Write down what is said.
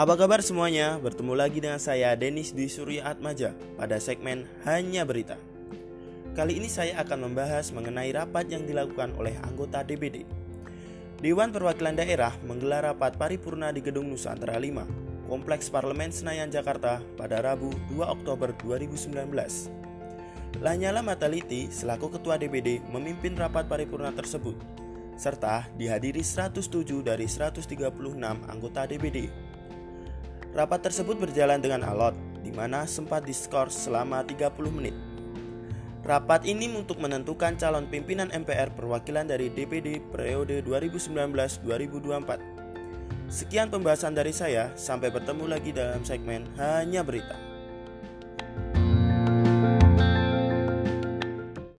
Apa kabar semuanya? Bertemu lagi dengan saya Denis Dwi Surya Atmaja pada segmen Hanya Berita. Kali ini saya akan membahas mengenai rapat yang dilakukan oleh anggota DPD. Dewan Perwakilan Daerah menggelar rapat paripurna di Gedung Nusantara 5, Kompleks Parlemen Senayan Jakarta pada Rabu 2 Oktober 2019. Lanyala Mataliti selaku Ketua DPD memimpin rapat paripurna tersebut serta dihadiri 107 dari 136 anggota DPD. Rapat tersebut berjalan dengan alot, di mana sempat diskors selama 30 menit. Rapat ini untuk menentukan calon pimpinan MPR perwakilan dari DPD periode 2019-2024. Sekian pembahasan dari saya, sampai bertemu lagi dalam segmen Hanya Berita.